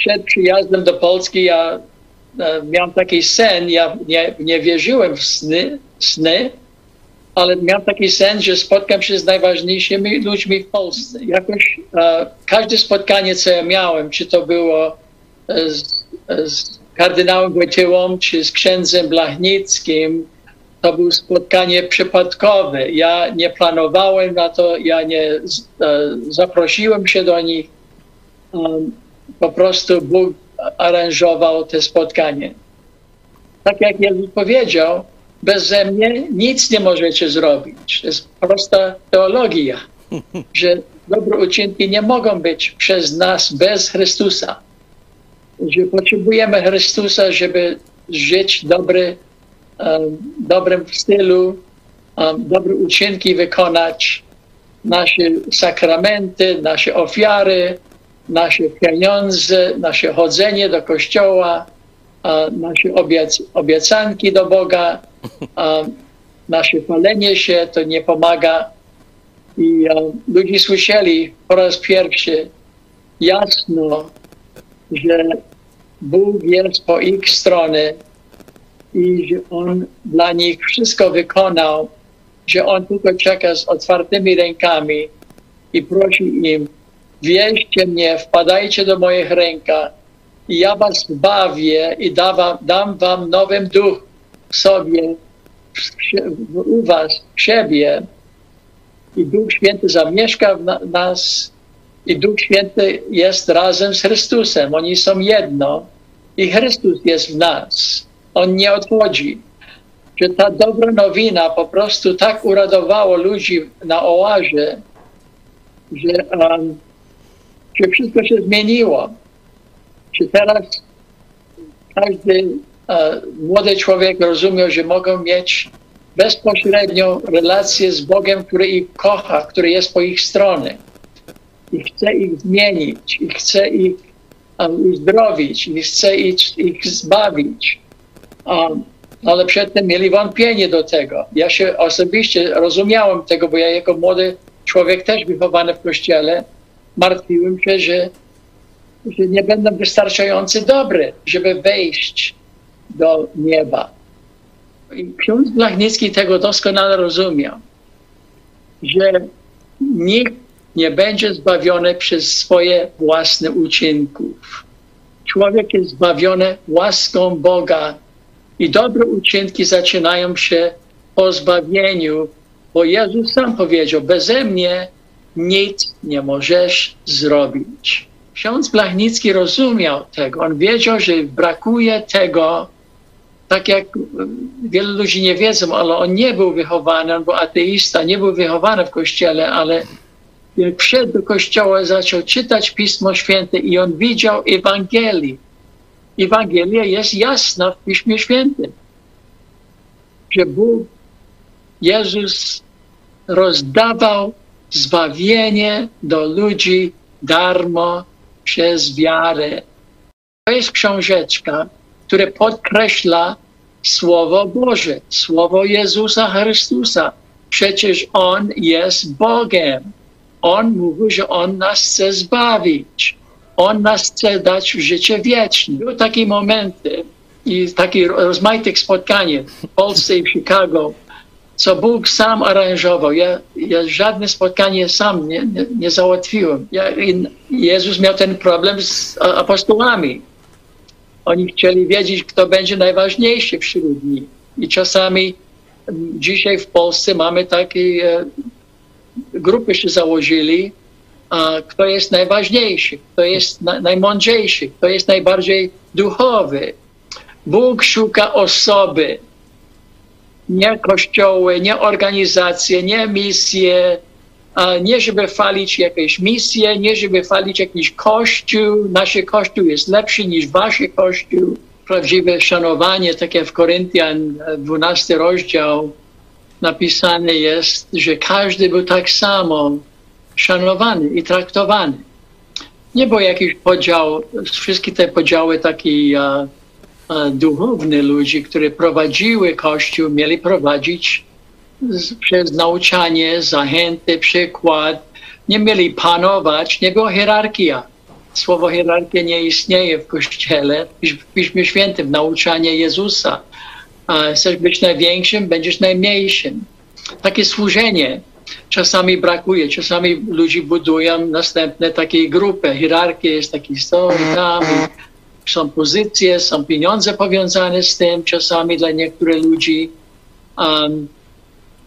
przed przyjazdem do Polski ja e, miałem taki sen, ja nie, nie wierzyłem w sny, sny, ale miałem taki sen, że spotkam się z najważniejszymi ludźmi w Polsce. Jakoś e, każde spotkanie, co ja miałem, czy to było e, z, z kardynałem Wojtyłą, czy z księdzem Blachnickim, to było spotkanie przypadkowe. Ja nie planowałem na to, ja nie zaprosiłem się do nich. Po prostu Bóg aranżował te spotkanie. Tak jak Jezus powiedział, beze mnie nic nie możecie zrobić. To jest prosta teologia, że dobre uczynki nie mogą być przez nas bez Chrystusa. Że potrzebujemy Chrystusa, żeby żyć dobry, um, dobrym stylu, um, dobre uczynki wykonać, nasze sakramenty, nasze ofiary, nasze pieniądze, nasze chodzenie do kościoła, nasze obiec obiecanki do Boga, nasze palenie się, to nie pomaga. I ludzie słyszeli po raz pierwszy jasno, że Bóg jest po ich stronie i że On dla nich wszystko wykonał, że On tylko czeka z otwartymi rękami i prosi im, wieźcie mnie, wpadajcie do moich ręka i ja was bawię i dam, dam wam nowy duch w sobie, w, u was, w siebie. I Duch Święty zamieszka w na, nas i Duch Święty jest razem z Chrystusem. Oni są jedno i Chrystus jest w nas. On nie odchodzi. Że ta dobra nowina po prostu tak uradowało ludzi na oazie, że um, że wszystko się zmieniło. Czy teraz każdy e, młody człowiek rozumiał, że mogą mieć bezpośrednią relację z Bogiem, który ich kocha, który jest po ich stronie i chce ich zmienić, i chce ich um, uzdrowić, i chce ich, ich zbawić. Um, ale przedtem mieli wątpienie do tego. Ja się osobiście rozumiałem tego, bo ja jako młody człowiek też wychowany w kościele, martwiłem się, że, że nie będę wystarczająco dobry, żeby wejść do nieba. I ksiądz Blachnicki tego doskonale rozumiał, że nikt nie będzie zbawiony przez swoje własne uczynków. Człowiek jest zbawiony łaską Boga i dobre uczynki zaczynają się po zbawieniu, bo Jezus sam powiedział, beze mnie nic nie możesz zrobić. Ksiądz Blachnicki rozumiał tego. On wiedział, że brakuje tego, tak jak wielu ludzi nie wiedzą, ale on nie był wychowany, on był ateista, nie był wychowany w kościele, ale wszedł do kościoła, zaczął czytać Pismo Święte i on widział Ewangelii. Ewangelia jest jasna w Piśmie Świętym, że Bóg, Jezus rozdawał zbawienie do ludzi darmo przez wiarę. To jest książeczka, która podkreśla Słowo Boże, Słowo Jezusa Chrystusa. Przecież On jest Bogiem. On mówi, że On nas chce zbawić. On nas chce dać życie wieczne. Były takie momenty i takie rozmaite spotkanie w Polsce i w Chicago, co Bóg sam aranżował. Ja, ja żadne spotkanie sam nie, nie, nie załatwiłem. Ja, Jezus miał ten problem z apostołami. Oni chcieli wiedzieć, kto będzie najważniejszy wśród nich. I czasami dzisiaj w Polsce mamy takie e, grupy się założyli, a kto jest najważniejszy, kto jest na, najmądrzejszy, kto jest najbardziej duchowy. Bóg szuka osoby, nie kościoły, nie organizacje, nie misje, nie żeby chwalić jakieś misje, nie żeby chwalić jakiś kościół. Nasz kościół jest lepszy niż wasz kościół. Prawdziwe szanowanie, tak jak w Koryntian 12 rozdział napisane jest, że każdy był tak samo szanowany i traktowany. Nie było jakiś podział, wszystkie te podziały takie duchowne ludzi, które prowadziły Kościół, mieli prowadzić przez nauczanie, zachęty, przykład. Nie mieli panować, nie była hierarchia. słowo hierarchia nie istnieje w Kościele. W Piśmie Świętym nauczanie Jezusa. Chcesz być największym, będziesz najmniejszym. Takie służenie czasami brakuje. Czasami ludzie budują następne takie grupy. Hierarchia jest taki sto i tam. I są pozycje, są pieniądze powiązane z tym czasami dla niektórych ludzi. Um,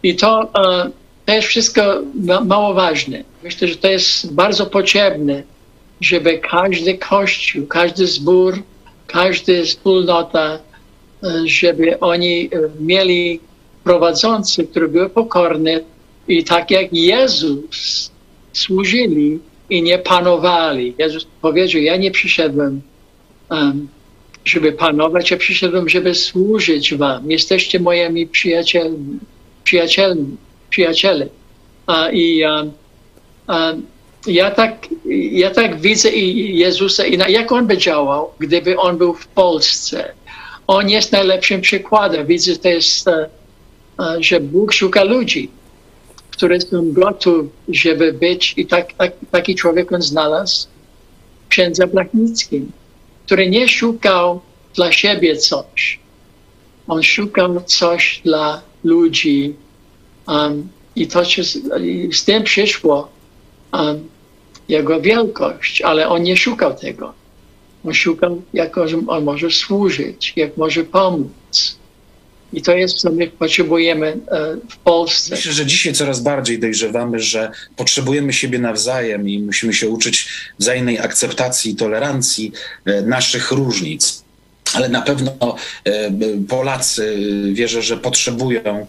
I to, uh, to jest wszystko ma mało ważne. Myślę, że to jest bardzo potrzebne, żeby każdy kościół, każdy zbór, każda wspólnota, żeby oni mieli prowadzący, który był pokorny i tak jak Jezus służyli i nie panowali. Jezus powiedział, ja nie przyszedłem, um, żeby panować, ja przyszedłem, żeby służyć wam. Jesteście moimi przyjacielmi, przyjacielmi, przyjaciele. Uh, I um, um, ja, tak, ja tak widzę i Jezusa, i na, jak On by działał, gdyby On był w Polsce. On jest najlepszym przykładem. Widzę to jest, uh, że Bóg szuka ludzi które są gotów, żeby być i tak, tak, taki człowiek on znalazł księdza Blachnickim, który nie szukał dla siebie coś. On szukał coś dla ludzi um, i to i z tym przyszło um, jego wielkość, ale on nie szukał tego. On szukał, jak on może służyć, jak może pomóc. I to jest, co my potrzebujemy e, w Polsce. Myślę, że dzisiaj coraz bardziej dojrzewamy, że potrzebujemy siebie nawzajem i musimy się uczyć wzajemnej akceptacji i tolerancji e, naszych różnic ale na pewno e, Polacy wierzę, że potrzebują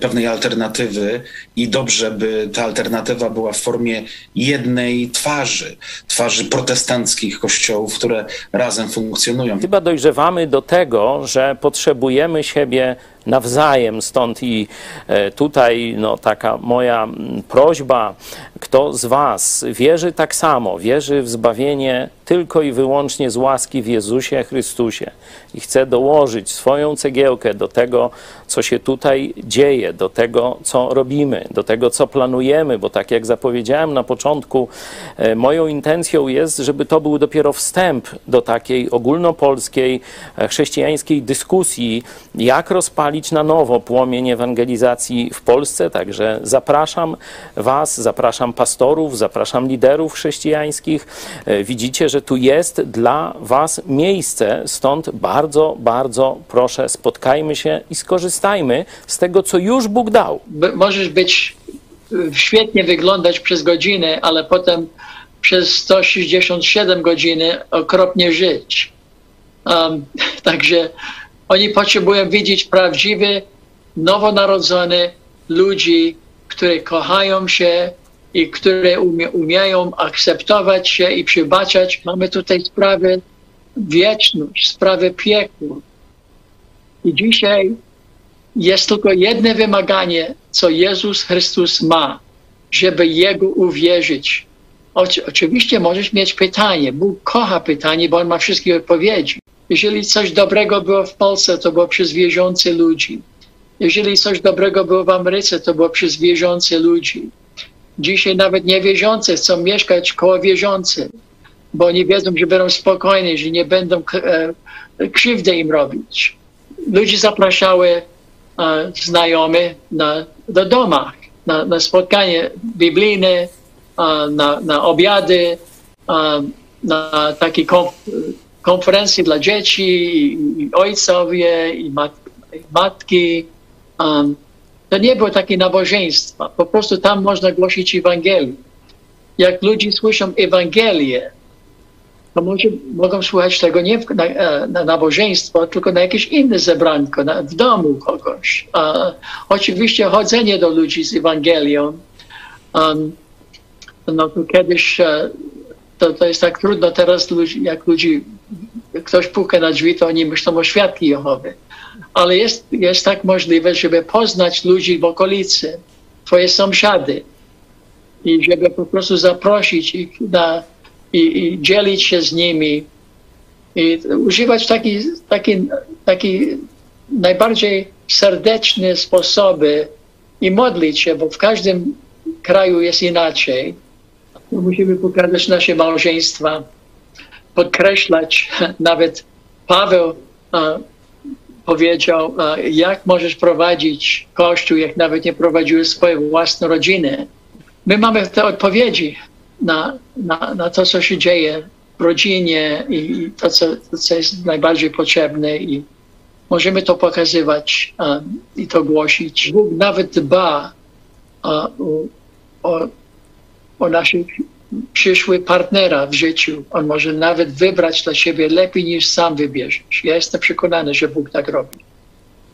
pewnej alternatywy i dobrze, by ta alternatywa była w formie jednej twarzy, twarzy protestanckich kościołów, które razem funkcjonują. Chyba dojrzewamy do tego, że potrzebujemy siebie nawzajem. Stąd i e, tutaj no, taka moja prośba, kto z Was wierzy tak samo, wierzy w zbawienie tylko i wyłącznie z łaski w Jezusie Chrystusie i chce dołożyć swoją cegiełkę do tego, co się tutaj dzieje, do tego, co robimy, do tego, co planujemy, bo tak jak zapowiedziałem na początku, e, moją intencją jest, żeby to był dopiero wstęp do takiej ogólnopolskiej, e, chrześcijańskiej dyskusji, jak rozpalić na nowo płomień ewangelizacji w Polsce. Także zapraszam Was, zapraszam pastorów, zapraszam liderów chrześcijańskich. E, widzicie, że tu jest dla Was miejsce, stąd bardzo, bardzo proszę, spotkajmy się i skorzystajmy korzystajmy z tego, co już Bóg dał. Możesz być świetnie wyglądać przez godzinę, ale potem przez 167 godziny okropnie żyć. Um, także oni potrzebują widzieć prawdziwy, nowonarodzony ludzi, którzy kochają się i które umie, umieją akceptować się i przebaczać. Mamy tutaj sprawę wieczność, sprawę piekła. I dzisiaj jest tylko jedno wymaganie, co Jezus Chrystus ma, żeby Jego uwierzyć. oczywiście możesz mieć pytanie. Bóg kocha pytanie, bo On ma wszystkie odpowiedzi. Jeżeli coś dobrego było w Polsce, to było przez wierzących ludzi. Jeżeli coś dobrego było w Ameryce, to było przez wierzących ludzi. Dzisiaj nawet niewierzący chcą mieszkać koło wierzących, bo oni wiedzą, że będą spokojni, że nie będą e, krzywdy im robić. Ludzie zapraszały znajomy na, do domach, na, na spotkanie biblijne, na, na obiady, na takie konf konferencje dla dzieci, i ojcowie, i, mat i matki. Um, to nie było takie nabożeństwa. Po prostu tam można głosić Ewangelię. Jak ludzie słyszą Ewangelię, to może, mogą słuchać tego nie na, e, na nabożeństwo, tylko na jakieś inne zebranko, na, w domu kogoś. Oczywiście chodzenie do ludzi z Ewangelią, um, no to kiedyś e, to, to jest tak trudno teraz, ludzi, jak ludzi, ktoś puka na drzwi, to oni myślą o świadki Jehowy. Ale jest, jest tak możliwe, żeby poznać ludzi w okolicy, twoje sąsiady i żeby po prostu zaprosić ich na i, i dzielić się z nimi i używać taki, taki, taki najbardziej serdeczne sposoby i modlić się, bo w każdym kraju jest inaczej. Musimy pokazać nasze małżeństwa podkreślać, nawet Paweł e, powiedział, e, jak możesz prowadzić Kościół, jak nawet nie prowadziłeś swojej własnej rodziny. My mamy te odpowiedzi na, na, na to, co się dzieje w rodzinie i to, co, co jest najbardziej potrzebne i możemy to pokazywać um, i to głosić. Bóg nawet dba uh, o, o naszych przyszły partnera w życiu. On może nawet wybrać dla siebie lepiej niż sam wybierzesz. Ja jestem przekonany, że Bóg tak robi.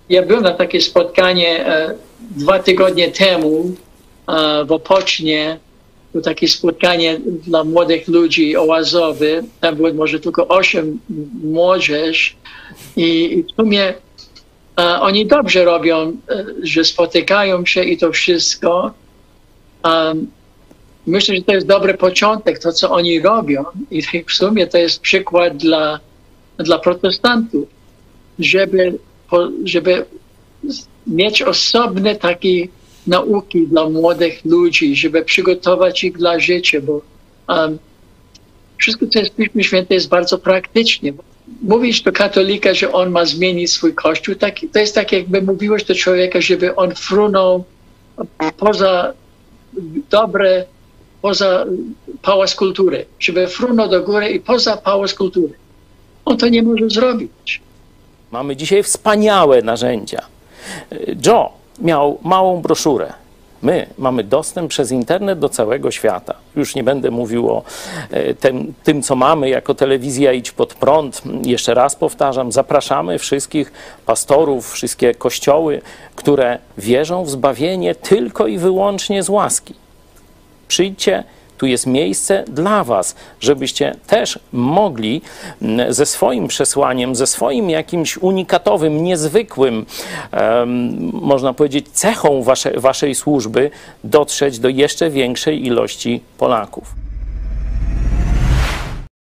Ja byłem na takie spotkanie e, dwa tygodnie temu e, w Opocznie. To takie spotkanie dla młodych ludzi oazowy. Tam było może tylko osiem młodzież i, i w sumie e, oni dobrze robią, e, że spotykają się i to wszystko. Um, myślę, że to jest dobry początek, to co oni robią i w sumie to jest przykład dla, dla protestantów, żeby, żeby mieć osobne takie nauki dla młodych ludzi, żeby przygotować ich dla życia, bo um, wszystko, co jest w Piśmie Święte jest bardzo praktycznie. Mówisz do katolika, że on ma zmienić swój kościół, tak, to jest tak, jakby mówiłeś do człowieka, żeby on frunął poza dobre poza pałac kultury, żeby frunął do góry i poza pałac kultury. On to nie może zrobić. Mamy dzisiaj wspaniałe narzędzia. Joe miał małą broszurę. My mamy dostęp przez internet do całego świata. Już nie będę mówił o e, tym, tym, co mamy jako telewizja Idź Pod Prąd. Jeszcze raz powtarzam, zapraszamy wszystkich pastorów, wszystkie kościoły, które wierzą w zbawienie tylko i wyłącznie z łaski. Przyjdźcie, tu jest miejsce dla Was, żebyście też mogli mm, ze swoim przesłaniem, ze swoim jakimś unikatowym, niezwykłym, można powiedzieć, cechą wasze, Waszej służby dotrzeć do jeszcze większej ilości Polaków.